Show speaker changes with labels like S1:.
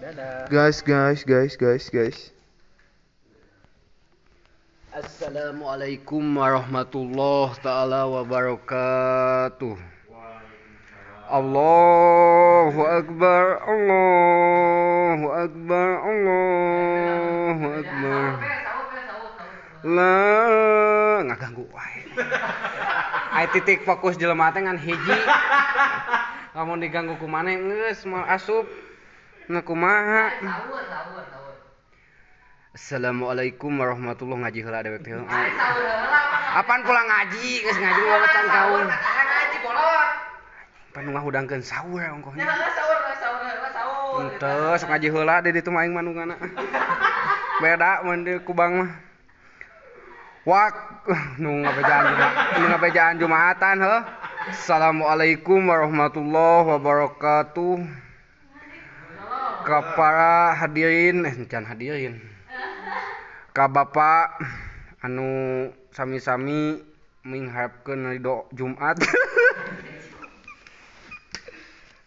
S1: Dadah.
S2: Guys, guys, guys, guys, guys.
S1: Assalamualaikum warahmatullahi taala wabarakatuh. Allahu akbar, Allahu akbar, Allahu akbar. Lah, ngaganggu wae. Ai titik fokus jelema teh ngan hiji. Lamun diganggu ku maneh geus mau asup. Nah kumaha? Assalamualaikum warahmatullahi ngaji heula dewek teh. Apaan pulang ngaji? Geus ngaji wawacan kaum. Pan ngahudangkeun sahur ongkohnya. Henteu sok ngaji heula di ditu mah aing manungana. Beda mun di kubang mah. Wak, nu ngabejaan Jumat, nu ngabejaan Jumatan heuh. Assalamualaikum warahmatullahi wabarakatuh. kepala hadirin eh, hadirin. Ka Bapak anu sami-sami mengharapkan Ridho Jumat.